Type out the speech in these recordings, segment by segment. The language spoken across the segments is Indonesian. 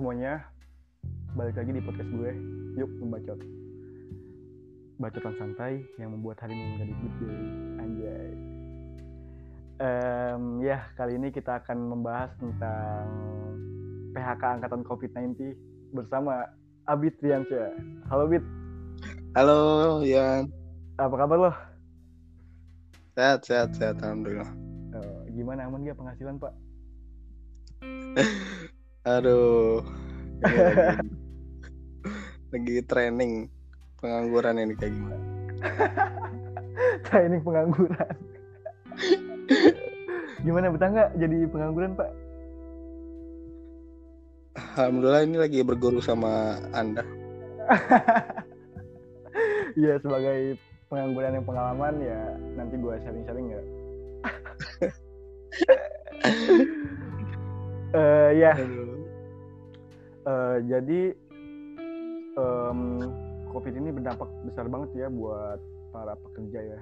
semuanya, balik lagi di podcast gue. Yuk membacot. Bacotan santai yang membuat harimu menjadi good day. Anjay. Em, ya, kali ini kita akan membahas tentang PHK angkatan COVID-19 bersama Abid Triansyah. Halo Bit, Halo, Yan. apa kabar lo? Sehat, sehat, sehat. Alhamdulillah. Eh, gimana aman gak penghasilan Pak? Aduh. Lagi, lagi training pengangguran ini kayak gimana? Training pengangguran. gimana betah nggak jadi pengangguran Pak? Alhamdulillah ini lagi berguru sama Anda. Iya sebagai pengangguran yang pengalaman ya nanti gue sharing-sharing ya. Eh ya Aduh. Eh, jadi em, COVID ini berdampak besar banget ya buat para pekerja ya.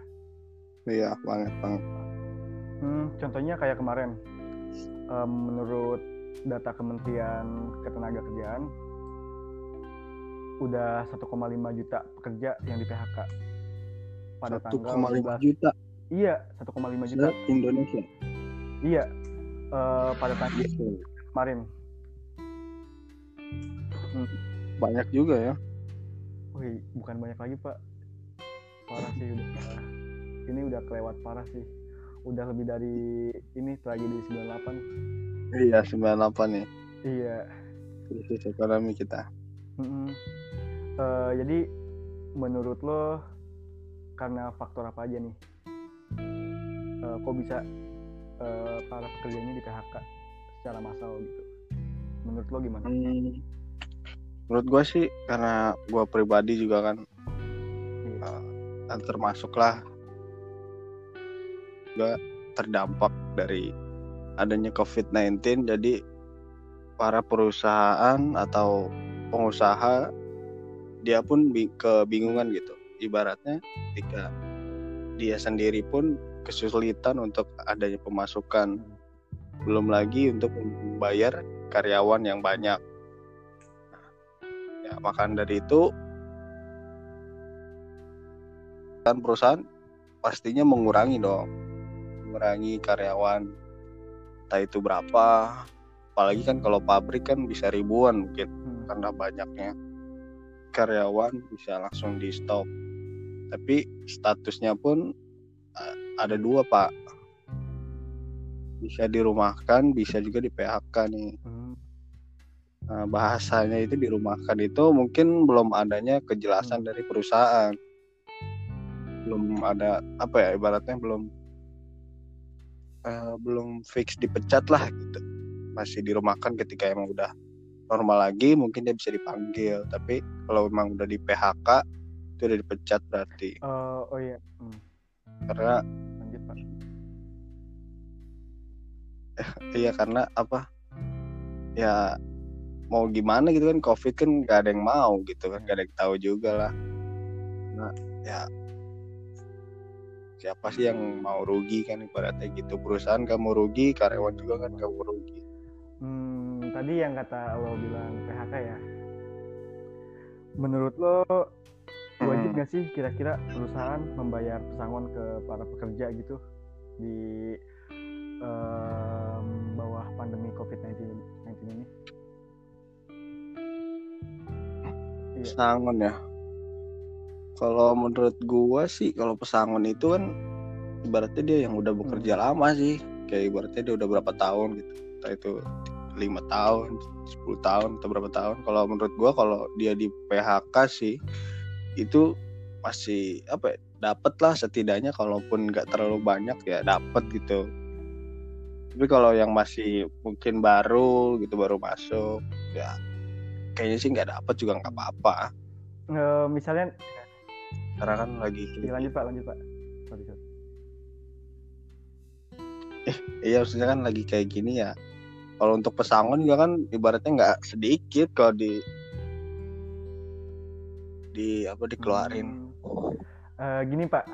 Iya, banget, banget. Hmm, contohnya kayak kemarin em, menurut data Kementerian Ketenagakerjaan udah 1,5 juta pekerja yang di PHK pada tanggal 12 1,5 juta Iya, 1,5 juta. Indonesia. Iya. eh, pada tanggal kemarin. Banyak juga ya. Wih, bukan banyak lagi, Pak. Parah sih udah parah. Ini udah kelewat parah sih. Udah lebih dari ini tragedi 98. Iya, 98 nih. Iya. Krisis ekonomi kita. Mm-mm. Eh, jadi menurut lo karena faktor apa aja nih? Eh, kok bisa eh, para pekerja ini di PHK secara massal gitu? Menurut lo gimana? Hmm, menurut gue sih karena gue pribadi juga kan Iya. dan termasuk lah juga terdampak dari adanya COVID-19 jadi para perusahaan atau pengusaha dia pun bi- kebingungan gitu. Ibaratnya ketika dia sendiri pun kesulitan untuk adanya pemasukan. Belum lagi untuk membayar karyawan yang banyak ya maka dari itu. Kan perusahaan pastinya mengurangi dong. Mengurangi karyawan. Entah itu berapa. Apalagi kan kalau pabrik kan bisa ribuan mungkin. Hmm. karena banyaknya karyawan bisa langsung di stop. Tapi statusnya pun ada dua pak. Bisa dirumahkan bisa juga di PHK nih. Hmm. Nah, bahasanya itu dirumahkan itu mungkin belum adanya kejelasan dari perusahaan. Belum ada apa ya ibaratnya belum eh, belum fix dipecat lah gitu. Masih dirumahkan ketika emang udah normal lagi mungkin dia bisa dipanggil. Tapi kalau memang udah di PHK itu udah dipecat berarti. Eh, oh iya, Hmm. Karena lanjut Pak. iya karena apa? Ya mau gimana gitu kan covid kan gak ada yang mau gitu kan gak ada yang tahu juga lah nah ya siapa sih yang mau rugi kan ibaratnya gitu perusahaan gak mau rugi karyawan juga kan gak mau rugi Hmm, tadi yang kata lo bilang PHK ya. Menurut lo wajib Hmm. nggak sih kira-kira perusahaan membayar pesangon ke para pekerja gitu di em, bawah pandemi COVID-19 19 ini? Iya. pesangon ya. Kalau menurut gua sih kalau pesangon itu kan ibaratnya dia yang udah bekerja lama sih. Kayak ibaratnya dia udah berapa tahun gitu. Entah itu lima tahun 10 tahun atau berapa tahun. Kalau menurut gua kalau dia di PHK sih itu masih apa ya dapat lah setidaknya kalaupun nggak terlalu banyak ya dapat gitu. Tapi kalau yang masih mungkin baru gitu baru masuk ya kayaknya sih nggak dapat juga nggak apa-apa Eh, misalnya, karena kan lagi iya, lanjut Pak, lanjut Pak. Sorry, sorry. iya maksudnya kan lagi kayak gini ya kalau untuk pesangon juga kan ibaratnya nggak sedikit kalau di di apa dikeluarin Hmm. Eh, gini Pak,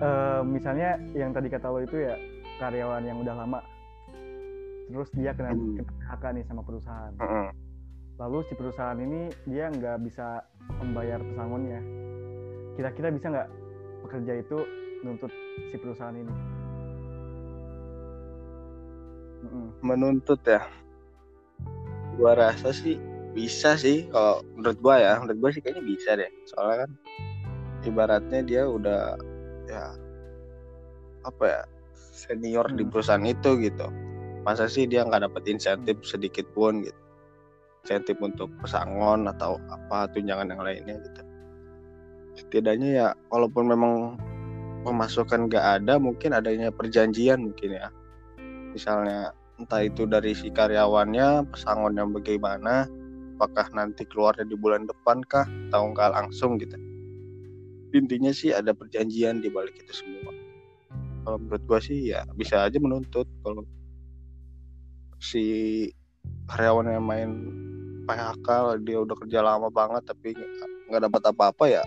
Eh, misalnya yang tadi kata lo itu ya karyawan yang udah lama, terus dia kena, Hmm. kena PHK nih sama perusahaan. Heeh. Lalu si perusahaan ini dia nggak bisa membayar pesangonnya. Kira-kira bisa nggak pekerja itu nuntut si perusahaan ini? Menuntut ya? Gua rasa sih bisa sih kalau menurut gua ya. Menurut gua sih kayaknya bisa deh. Soalnya kan ibaratnya dia udah ya apa ya senior di Hmm. perusahaan itu gitu. Masa sih dia nggak dapat insentif sedikit pun gitu insentif untuk pesangon atau apa tunjangan yang lainnya gitu. Setidaknya ya walaupun memang pemasukan nggak ada mungkin adanya perjanjian mungkin ya. Misalnya entah itu dari si karyawannya pesangon yang bagaimana apakah nanti keluarnya di bulan depan kah atau enggak langsung gitu. Intinya sih ada perjanjian di balik itu semua. Kalau menurut gua sih ya bisa aja menuntut kalau si karyawan yang main PHK dia udah kerja lama banget tapi nggak- dapat apa-apa ya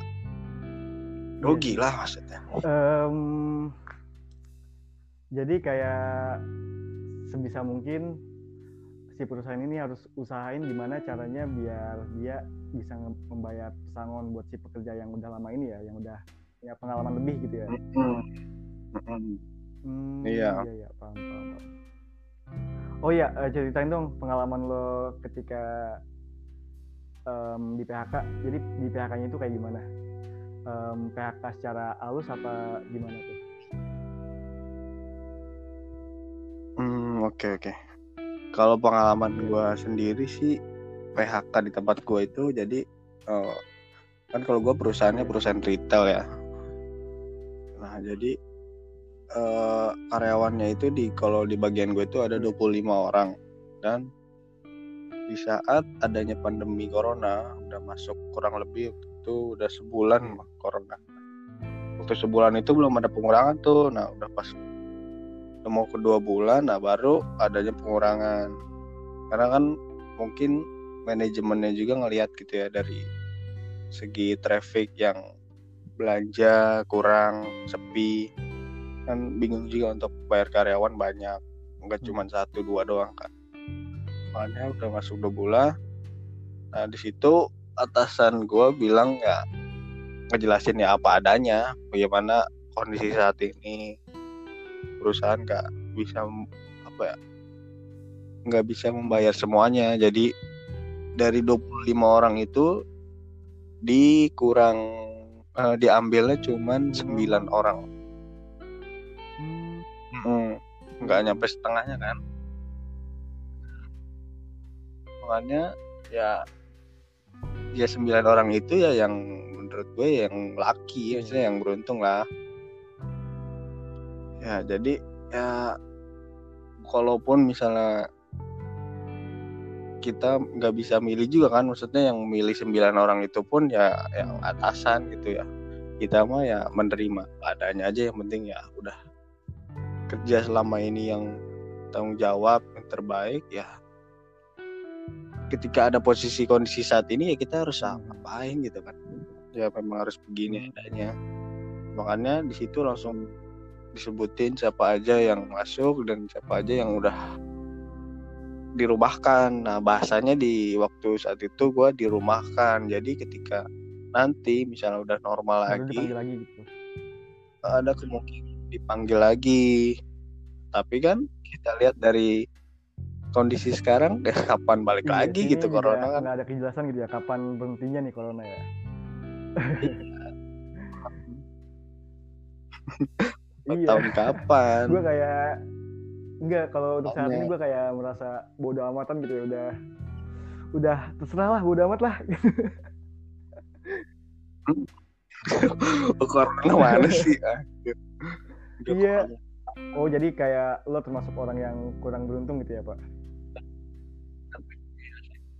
rugi lah maksudnya Em, jadi kayak sebisa mungkin si perusahaan ini harus usahain gimana caranya biar dia bisa membayar pesangon buat si pekerja yang udah lama ini ya, yang udah punya pengalaman lebih gitu ya. Hmm, Iya. iya, iya, paham, paham, paham. Oh iya, eh, ceritain dong pengalaman lo ketika em, di PHK. Jadi di PHK-nya itu kayak gimana? Em, PHK secara halus apa gimana tuh? Hmm, oke oke. Kalau pengalaman gua sendiri sih PHK di tempat gua itu jadi eh, kan kalau gua perusahaannya perusahaan retail ya. Nah, jadi eh, karyawannya itu di kalau di bagian gue itu ada 25 orang dan di saat adanya pandemi corona udah masuk kurang lebih itu udah sebulan corona. Waktu sebulan itu belum ada pengurangan tuh. Nah, udah pas udah mau kedua bulan nah baru adanya pengurangan karena kan mungkin manajemennya juga ngelihat gitu ya dari segi traffic yang belanja kurang sepi kan bingung juga untuk bayar karyawan banyak nggak Hmm. cuma satu dua doang kan makanya udah masuk dua bulan nah di situ atasan gue bilang ya ngejelasin ya apa adanya bagaimana kondisi saat ini perusahaan nggak bisa apa ya nggak bisa membayar semuanya. Jadi dari 25 orang itu dikurang eh, diambilnya cuman 9 orang. Hmm, Hmm, nggak nyampe setengahnya kan makanya ya ya sembilan orang itu ya yang menurut gue yang laki Iya. maksudnya yang beruntung lah ya jadi ya kalaupun misalnya kita nggak bisa milih juga kan maksudnya yang milih sembilan orang itu pun ya yang atasan gitu ya kita mah ya menerima adanya aja yang penting ya udah kerja selama ini yang tanggung jawab yang terbaik ya ketika ada posisi kondisi saat ini ya kita harus Hmm. ngapain gitu kan ya memang harus begini adanya makanya di situ langsung disebutin siapa aja yang masuk dan siapa aja yang udah dirumahkan nah bahasanya di waktu saat itu gua dirumahkan jadi ketika nanti misalnya udah normal lagi lagi gitu. ada kemungkinan dipanggil lagi. Tapi kan kita lihat dari kondisi sekarang ya kapan balik Iya, lagi gitu corona kan. nggak ada kejelasan gitu ya kapan berhentinya nih corona ya. Iya. tahun kapan? gue kayak enggak kalau untuk saat ini gue kayak merasa bodo amatan gitu ya udah udah terserah lah bodo amat lah Oh, corona mana sih? Iya. oh jadi kayak lo termasuk orang yang kurang beruntung gitu ya pak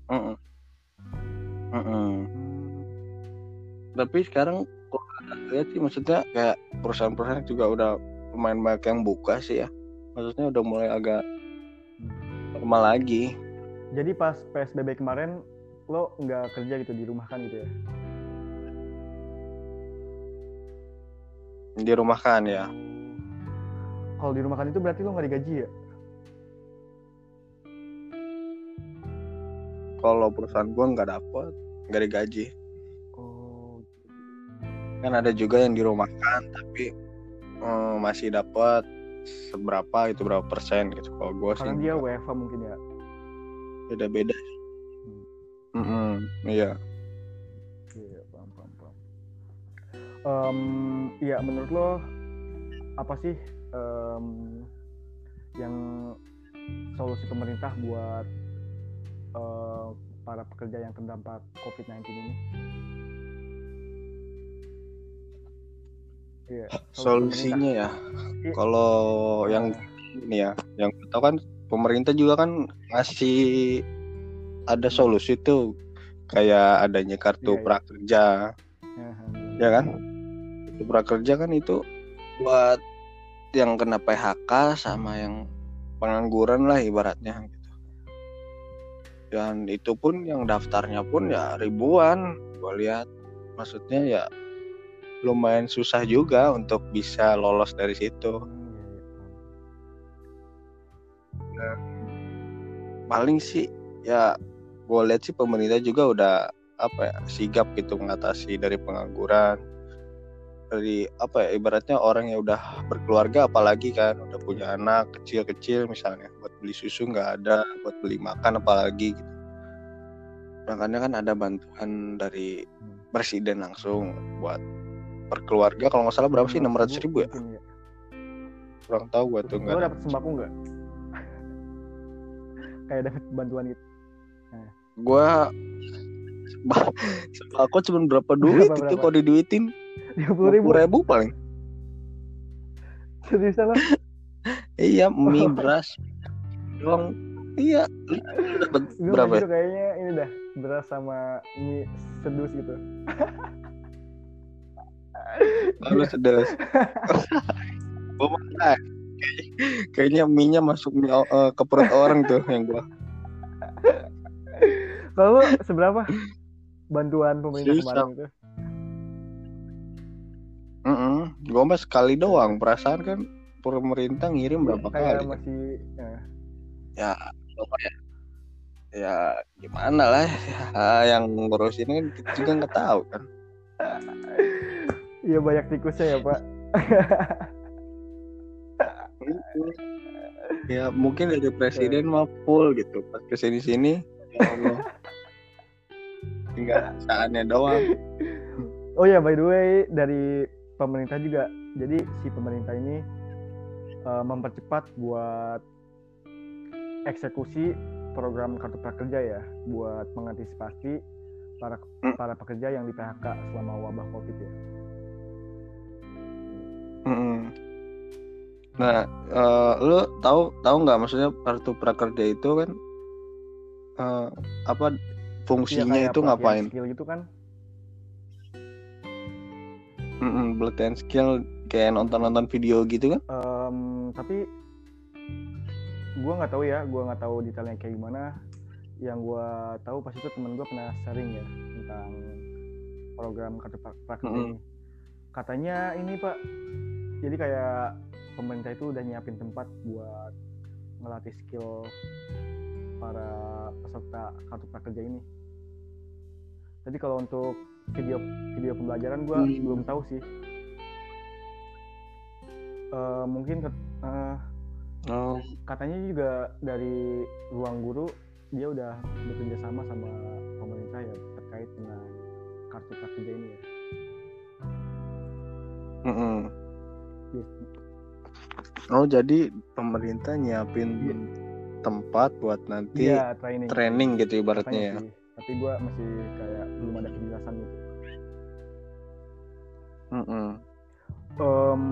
Mm-mm. Mm-mm. Tapi sekarang gua lihat sih maksudnya kayak perusahaan-perusahaan juga udah lumayan banyak yang buka sih ya. Maksudnya udah mulai agak normal lagi. jadi pas psbb kemarin lo nggak kerja gitu di rumah kan gitu ya Di rumah kan ya. kalau di rumah kan itu berarti lo nggak digaji ya kalau perusahaan gua nggak dapet nggak digaji oh. Kan ada juga yang dirumahkan tapi eh, masih dapat seberapa itu berapa persen gitu. Kalau gua sih karena dia. WFH mungkin ya? Beda-beda Mm-mm, iya. Iya, paham, paham, paham. Em, Iya, menurut lo apa sih em, yang solusi pemerintah buat eh, para pekerja yang terdampak COVID-19 ini? Iya, solusi solusinya ya Iya. kalau yang ini ya yang tahu kan pemerintah juga kan ngasih ada solusi tuh kayak adanya kartu Iya, iya. prakerja pemerintah. ya kan kartu prakerja kan itu buat yang kena PHK sama yang pengangguran lah ibaratnya gitu dan itu pun yang daftarnya pun ya ribuan gue lihat. Maksudnya ya lumayan susah juga untuk bisa lolos dari situ. Hmm, iya, iya, paham. paling sih ya gue lihat sih pemerintah juga udah apa ya sigap gitu mengatasi dari pengangguran dari apa ya ibaratnya orang yang udah berkeluarga apalagi kan udah punya anak kecil-kecil misalnya buat beli susu nggak ada buat beli makan apalagi gitu makanya kan ada bantuan dari presiden langsung buat per keluarga kalau nggak salah berapa sih enam ratus ribu ya Mungkin kurang tahu gue tuh Lo nggak dapet sembako nggak? Kayak dapet bantuan gitu. gue sembako cuma berapa duit Berapa, itu berapa? kalau diduitin Tiga puluh ribu. ribu paling. Seriusan lo? iya mie beras. Dong iya. Gue berapa gitu kayaknya ini dah beras sama mie sedus gitu. Lalu sedus. Kayaknya mie nya masuk mie, eh, ke perut orang tuh yang gua. Kalau seberapa? Bantuan pemerintah kemarin itu? Gua mah sekali doang. Perasaan kan pemerintah ngirim berapa Kayak kali kan? masih ya. Apa ya? Ya gimana lah ya, yang ngurus ini kan kita juga nggak tahu kan. Iya banyak tikusnya ya pak. ya mungkin dari presiden mah full gitu. Pas ke sini sini ya Allah. Tinggal saatnya doang. Oh ya by the way dari pemerintah juga. Jadi si pemerintah ini eh, mempercepat buat eksekusi program kartu prakerja ya buat mengantisipasi para Hmm. para pekerja yang di PHK selama wabah covid ya. Mm-mm. nah eh, lu tahu tahu nggak maksudnya kartu prakerja itu kan eh, apa Iya, fungsinya kayak itu ngapain Skill gitu kan. Mm-mm, pelatihan skill kayak nonton-nonton video gitu kan Em, tapi gua nggak tahu ya, gua nggak tahu detailnya kayak gimana. Yang gua tahu pas itu temen gua pernah sharing ya tentang program kartu pra- prakerja Mm-mm. ini. Katanya ini pak, jadi kayak pemerintah itu udah nyiapin tempat buat ngelatih skill para peserta kartu prakerja ini. Jadi kalau untuk video video pembelajaran gua Hmm. belum tahu sih. Eh, mungkin eh, oh katanya juga dari ruang guru dia udah bekerja sama sama pemerintah ya terkait dengan kartu prakerja ini ya. mm-mm. Yes. oh jadi pemerintah nyiapin tempat buat nanti Iya training. training gitu Katanya ibaratnya ya sih. Tapi gua masih kayak belum ada kejelasan gitu. Mm-mm. Em,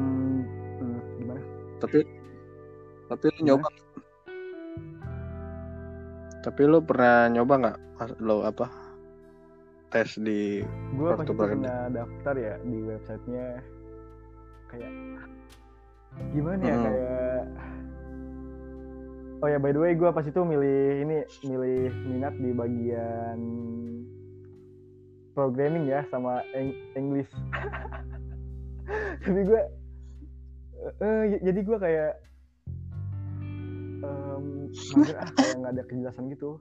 hmm, gimana? tapi tapi lu nyoba tapi lu pernah nyoba nggak lo apa tes di Gue pas Kartu itu prakerja. pernah daftar ya di websitenya kayak gimana ya Hmm. kayak oh ya by the way gue pas itu milih ini milih minat di bagian programming ya sama Eng- English. Tapi gue eh, eh, jadi gue kayak em, mager ah kayak nggak ada kejelasan gitu.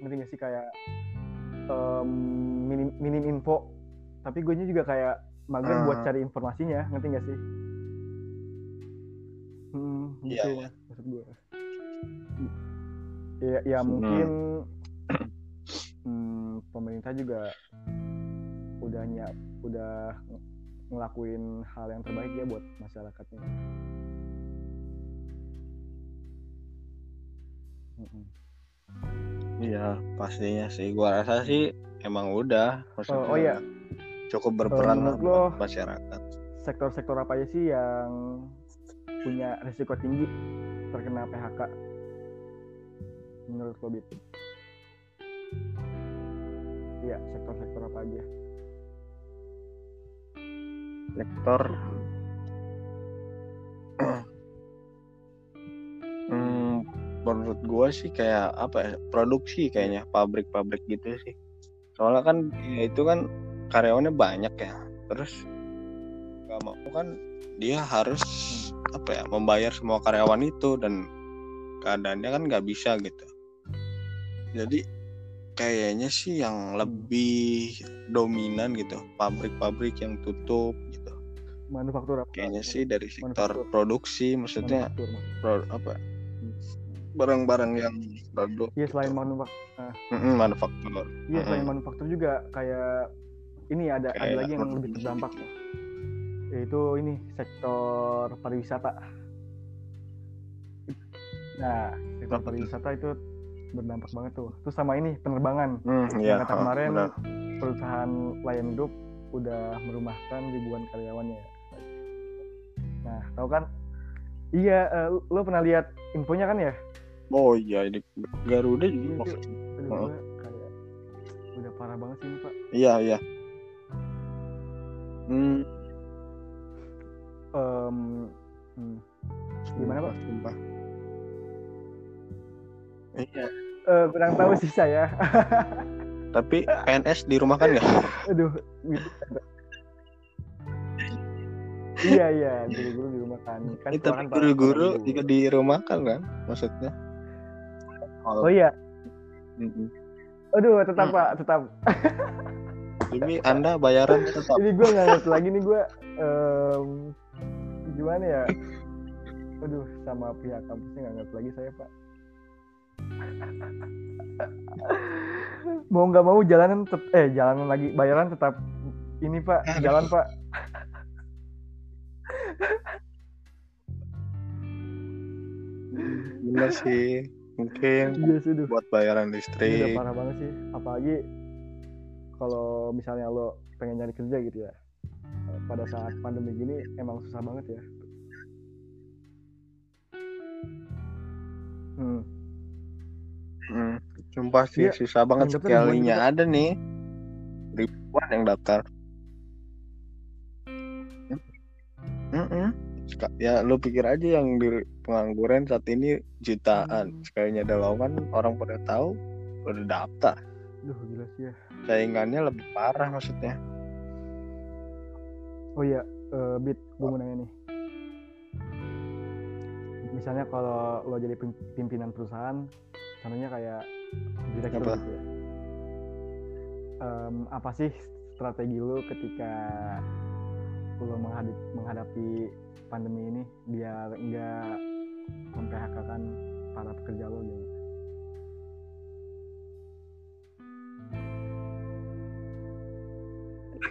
Ngerti gak sih? Kayak em, minim minim info. Tapi gue juga kayak mager buat Hmm. cari informasinya ngerti gak sih? Hmm, gitu iya. maksud gue ya ya Hmm. mungkin hmm, pemerintah juga udah nyiap udah ng- ngelakuin hal yang terbaik ya buat masyarakatnya. Iya, pastinya sih. Gua rasa sih emang udah. Maksudnya oh iya. Cukup berperan lah menurut buat masyarakat. sektor-sektor apa aja sih yang punya risiko tinggi terkena PHK menurut lo Bit? Iya, sektor-sektor apa aja? Sektor hmm, menurut gua sih kayak apa ya? Produksi kayaknya, pabrik-pabrik gitu sih. Soalnya kan ya itu kan karyawannya banyak ya. Terus nggak mau kan dia harus apa ya membayar semua karyawan itu dan keadaannya kan nggak bisa gitu. Jadi kayaknya sih yang lebih dominan gitu pabrik-pabrik yang tutup gitu. Manufaktur apa? Kayaknya sih dari sektor Manufaktur. produksi maksudnya Manufaktur, pro- apa barang-barang yang produk Iya selain gitu. manufaktur, Mm-mm, manufaktur. iya selain Mm-mm. manufaktur juga kayak ini ada ada Kayak lagi yang lebih terdampak yaitu ini sektor pariwisata. Nah, sektor pariwisata itu berdampak banget tuh. Terus sama ini penerbangan. Hmm, yang iya, kata kemarin benar. perusahaan layan grup udah merumahkan ribuan karyawannya. Nah, tahu kan? Iya, eh, lo pernah lihat infonya kan ya? Oh iya, di Garuda Iya, juga. maksudnya. Oh. gua kayak udah parah banget sih ini pak. Iya, iya. Hmm, Em, hmm. Gimana, Pak? Sumpah. Iya, Eh, kurang tahu sih saya. tapi PNS di rumah kan nggak? Aduh. gitu. iya iya, guru-guru di rumah kan. tapi kan para- guru-guru juga di rumah kan kan? Maksudnya? Oh iya, Mm-mm. aduh tetap Hmm. pak, tetap. Jadi Anda bayaran tetap. Ini gue nggak ngerti lagi nih gue em, gimana ya? Aduh, sama pihak kampusnya nggak ngerti lagi saya pak. Mau nggak mau jalanan tet- eh jalanan lagi bayaran tetap ini pak Aduh. jalan pak Bener sih. Mungkin iya sih duh. buat bayaran Ini udah listrik. parah banget sih apalagi kalau misalnya lo pengen nyari kerja gitu ya eh, pada saat pandemi gini emang susah banget ya hmm. Hmm, sumpah sih Iya, susah banget sekalinya ada nih ribuan yang daftar. Seka- Ya lu pikir aja yang di pengangguran saat ini jutaan. Sekalinya ada lowongan orang pada tahu udah daftar. Duh gila sih ya Saingannya lebih parah maksudnya. oh iya eh, Bit gue mau nanya nih misalnya kalau lo jadi pim- pimpinan perusahaan contohnya kayak direktur Apa? gitu ya Em, apa sih strategi lo ketika lo menghadapi, menghadapi pandemi ini biar enggak memphk kan para pekerja lo gitu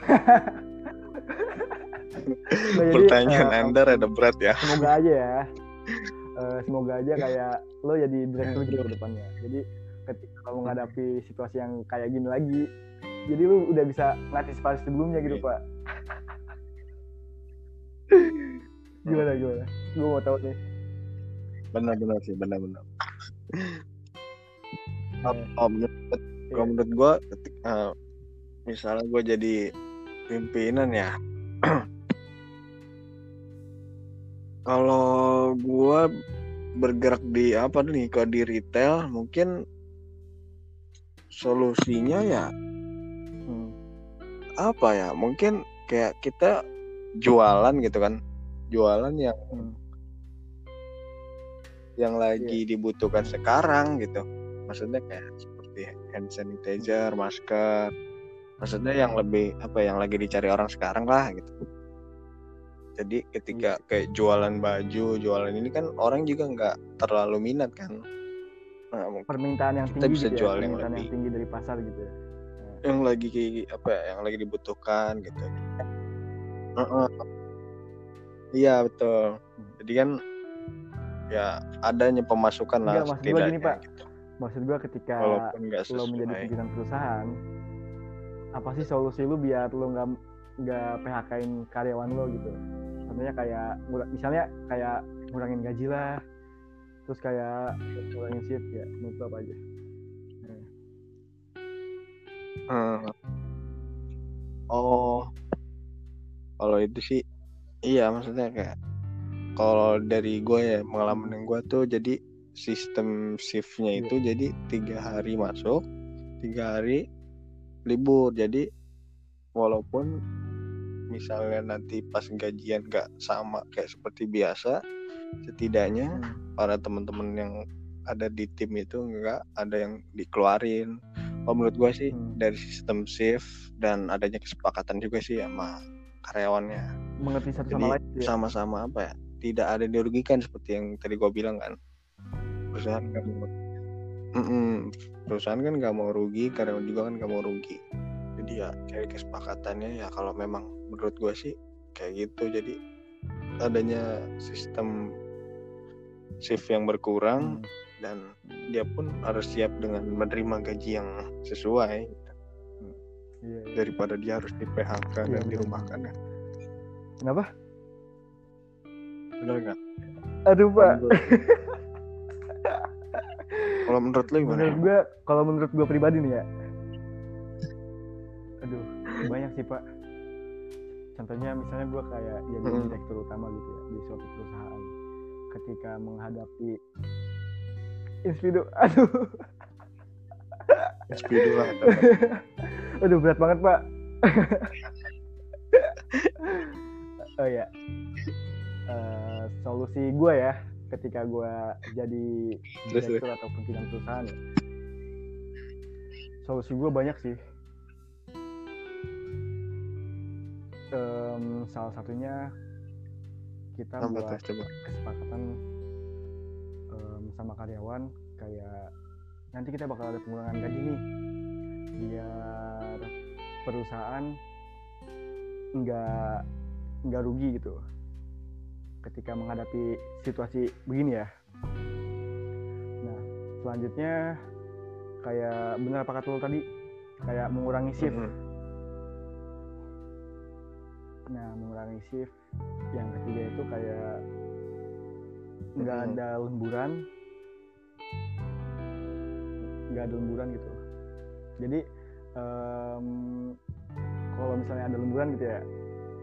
Nah, jadi, Pertanyaan eh, Anda rada berat ya. semoga aja ya Eh, semoga aja kayak lo jadi direktur gitu ke depannya. Jadi ketika lo menghadapi situasi yang kayak gini lagi jadi lo udah bisa ngantisipasi sebelumnya gitu Iya. pak. Gimana gimana? Gue mau tahu nih. Benar-benar sih, benar-benar. Eh, Oh, menurut, kalau menurut gua ketika misalnya gua jadi pimpinan ya kalau gua bergerak di apa nih kalau di retail mungkin solusinya ya hmm, apa ya mungkin kayak kita jualan gitu kan jualan yang hmm. yang lagi dibutuhkan sekarang gitu maksudnya kayak seperti seperti hand sanitizer, masker. Maksudnya yang lebih apa yang lagi dicari orang sekarang lah gitu. Jadi ketika kayak jualan baju, jualan ini kan orang juga nggak terlalu minat kan. Nah, permintaan yang Kita tinggi bisa gitu ya, jual yang permintaan yang lebih- tinggi dari pasar gitu ya yang lagi kayak apa ya, yang lagi dibutuhkan gitu. Heeh. Iya betul. Jadi kan ya adanya pemasukan lah Enggak, maksud gua gini, Pak. gitu. maksud gua ketika lo menjadi pimpinan perusahaan apa sih solusi lu biar lo nggak nggak PHK-in karyawan lo gitu contohnya kayak misalnya kayak ngurangin gaji lah terus kayak ngurangin shift ya menurut apa aja Hmm. Oh, kalau itu sih, iya maksudnya kayak kalau dari gue ya pengalaman yang gue tuh jadi sistem shiftnya Iya. itu jadi tiga hari masuk, tiga hari libur. Jadi walaupun misalnya nanti pas gajian nggak sama kayak seperti biasa, setidaknya Hmm. para teman-teman yang ada di tim itu nggak ada yang dikeluarin. Kalau menurut gue sih Hmm. dari sistem shift dan adanya kesepakatan juga sih sama karyawannya. mengerti satu sama lain ya. sama-sama apa ya? Tidak ada yang dirugikan seperti yang tadi gue bilang kan. Perusahaan nggak mau, Mm-mm. perusahaan kan nggak mau rugi, karyawan juga kan nggak mau rugi. Jadi ya kayak kesepakatannya ya kalau memang menurut gue sih kayak gitu. Jadi adanya sistem shift yang berkurang Hmm. dan dia pun harus siap dengan menerima gaji yang sesuai. Iya, iya. daripada dia harus di PHK Iya, dan benar. dirumahkan kan kenapa? Benar nggak? Aduh pak. Kalau menurut lu gimana? Menurut gua kalau menurut gua pribadi nih ya. Aduh banyak sih pak contohnya misalnya gua kayak jadi Mm-mm. direktur utama gitu ya di suatu perusahaan. Ketika menghadapi Inspido aduh. Lah. Aduh berat banget pak. Oh ya Eh, solusi gua ya ketika gua jadi direktur atau pimpinan perusahaan ya. solusi gua banyak sih Em, salah satunya kita apa buat tuh coba? kesepakatan em, sama karyawan kayak nanti kita bakal ada pengurangan gaji nih biar perusahaan nggak nggak rugi gitu ketika menghadapi situasi begini ya. Nah selanjutnya kayak benar apa kata lo tadi? Kayak mengurangi shift. Mm-mm. Nah, mengurangi shift. Yang ketiga itu kayak nggak Mhm. ada lemburan, nggak ada lemburan gitu. Jadi em, kalau misalnya ada lemburan gitu ya,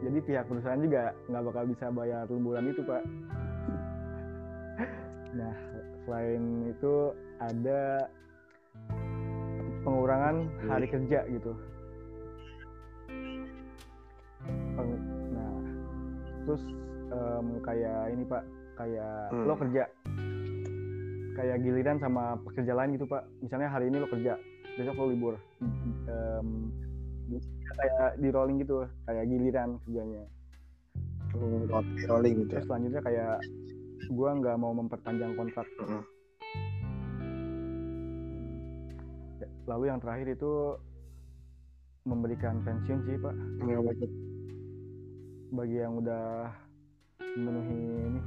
jadi pihak perusahaan juga nggak bakal bisa bayar lemburan itu pak. Nah, selain itu ada pengurangan hari kerja gitu. Terus em, kayak ini pak kayak Hmm. lo kerja. Kayak giliran sama pekerja lain gitu pak. Misalnya hari ini lo kerja besok lo libur. Di- kayak di rolling gitu kayak giliran kerjanya. Roti rolling gitu ya? terus selanjutnya kayak gua nggak mau memperpanjang kontrak. Ya, lalu yang terakhir itu memberikan pensiun sih pak. Tuh? Bagi yang udah memenuhi ini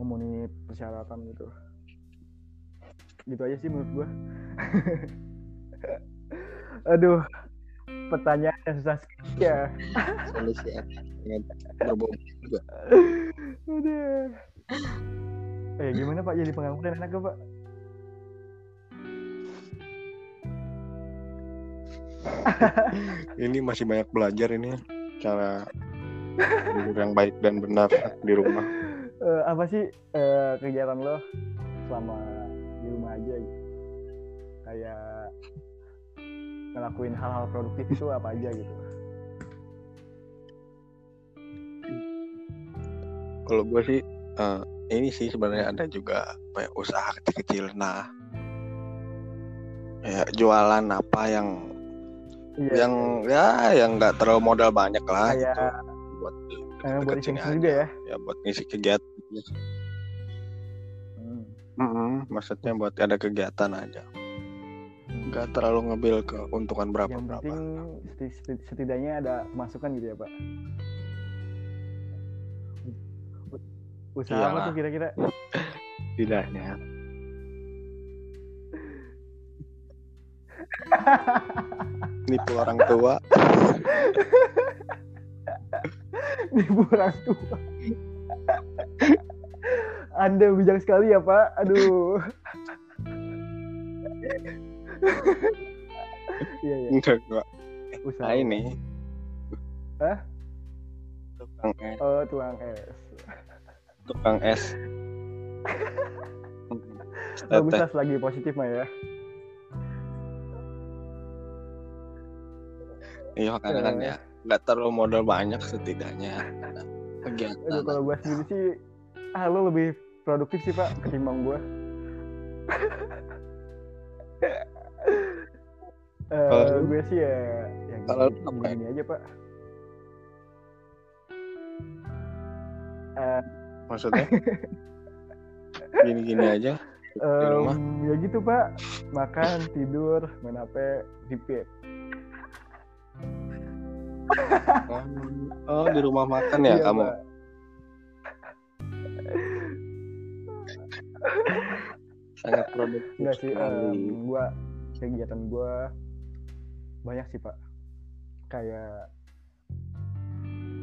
memenuhi persyaratan gitu. Gitu aja sih menurut gua. Aduh pertanyaan yang susah sekali ya. Solusi berbobot juga. Udah. Eh gimana Pak? Jadi pengangguran enak gak Pak? ini masih banyak belajar ini cara tidur yang baik dan benar di rumah Eh, apa sih eh, kegiatan lo selama di rumah aja gitu? Kayak ngelakuin hal-hal produktif itu apa aja gitu? kalau gue sih eh, ini sih sebenarnya ada juga ya, usaha kecil-kecil nah ya jualan apa yang Iya, yang ya yang nggak terlalu modal banyak lah kayak gitu. buat eh, buat juga ya. ya buat ngisi kegiatan Hmm. Mm-mm, maksudnya buat ada kegiatan aja nggak terlalu ngebil keuntungan berapa Yang berapa penting seti- seti- setidaknya ada pemasukan gitu ya pak. Usaha apa Iyalah. tuh kira-kira? tidaknya nipu orang tua Nipu orang tua. Anda bijak sekali ya pak. Aduh. Iya iya. enggak enggak Usaha. nah ini Hah? tukang es Oh tuang es. tukang es Bagus lagi positif mah ya. Iya kan ya nggak terlalu modal banyak setidaknya kegiatan Aduh kalau gue sendiri sih, ah lo lebih produktif sih pak ketimbang gue. Kalau lu? gue sih ya, ya Kalau lu gini, ya? gini aja pak. Eh, maksudnya gini-gini aja di rumah em, ya gitu pak, makan, tidur, main HP, repeat. Oh di rumah makan ya Iya, kamu Pak. sangat produktif Enggak sih, em, gua kegiatan gua banyak sih pak. Kayak,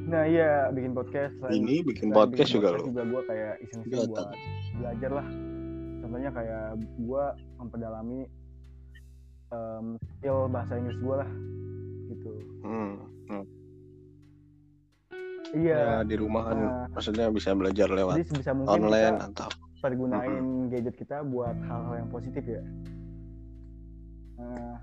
nah iya bikin podcast. selain- ini bikin podcast bikin juga podcast lo juga gua kayak iseng-iseng buat belajar lah. Contohnya kayak gua memperdalami em, skill bahasa Inggris gua lah, gitu. hmm. Hmm. Iya. ya di rumah kan Nah, maksudnya bisa belajar lewat jadi sebisa mungkin online kita atau pergunain gadget kita buat hal-hal yang positif ya. Nah,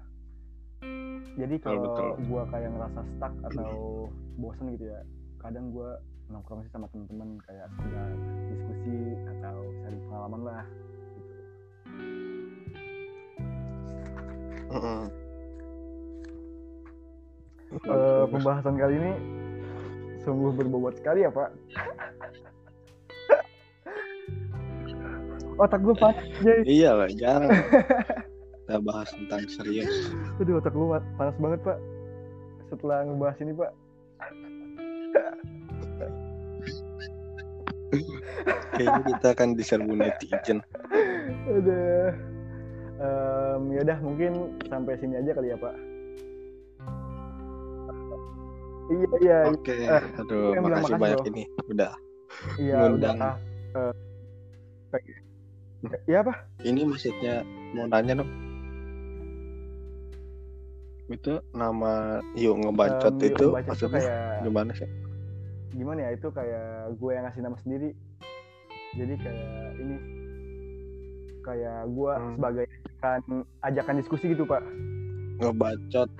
jadi kalau betul. gua kayak ngerasa stuck atau bosen gitu ya, kadang gua nongkrong sih sama teman-teman kayak sekedar diskusi atau cari pengalaman lah. Gitu. Mm-mm. Eh, Bagus. pembahasan kali ini sungguh berbobot sekali ya Pak. Otak gue panas, iya lah jarang kita bahas tentang serius Aduh, otak gue panas banget Pak. Setelah ngebahas ini Pak. kayaknya kita akan diserbu netizen Udah. Em, ya udah mungkin sampai sini aja kali ya Pak. Iya iya oke eh, aduh yang bilang makasih makasih banyak loh. ini udah iya udah. ngundang. ah, eh, pengen- ya apa? ini maksudnya mau nanya dong itu nama yuk ngebacot yuk itu ngebacot tuh maksudnya kayak gimana sih gimana ya itu kayak gue yang ngasih nama sendiri jadi kayak ini kayak gue Hmm. sebagai kan ajakan diskusi gitu pak ngebacot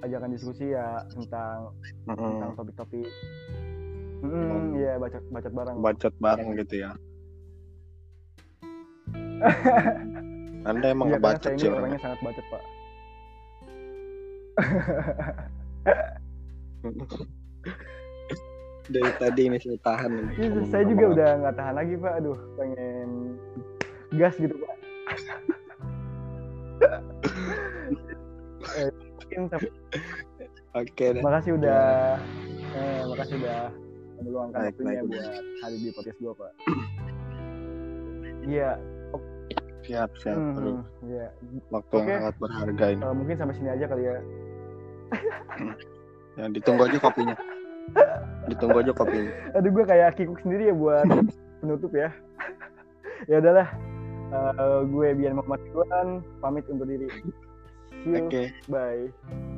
ajakan diskusi ya tentang Mm-mm. tentang topik-topik. Hmm. hmm ya bacot bacot bareng. Bacot bareng gitu ya. Anda emang karena ngebacot sih orangnya sangat bacot pak. Dari tadi ini saya tahan ngomong- saya juga udah nggak tahan lagi pak. Aduh pengen gas gitu pak. Eh, mungkin sampai oke deh. Makasih udah. Eh, makasih udah meluangkan Baik, waktunya baik. buat hadir di podcast gua pak. Iya. Siap siap. Hmm, iya. Waktu Oke. yang sangat berharga ini. Eh, mungkin sampai sini aja kali ya. Ya ditunggu aja kopinya. Ditunggu aja kopinya. Aduh gua kayak kikuk sendiri ya buat penutup ya. Ya udahlah. Eh, gue Bian Muhammad Iwan pamit undur diri see you oke. Bye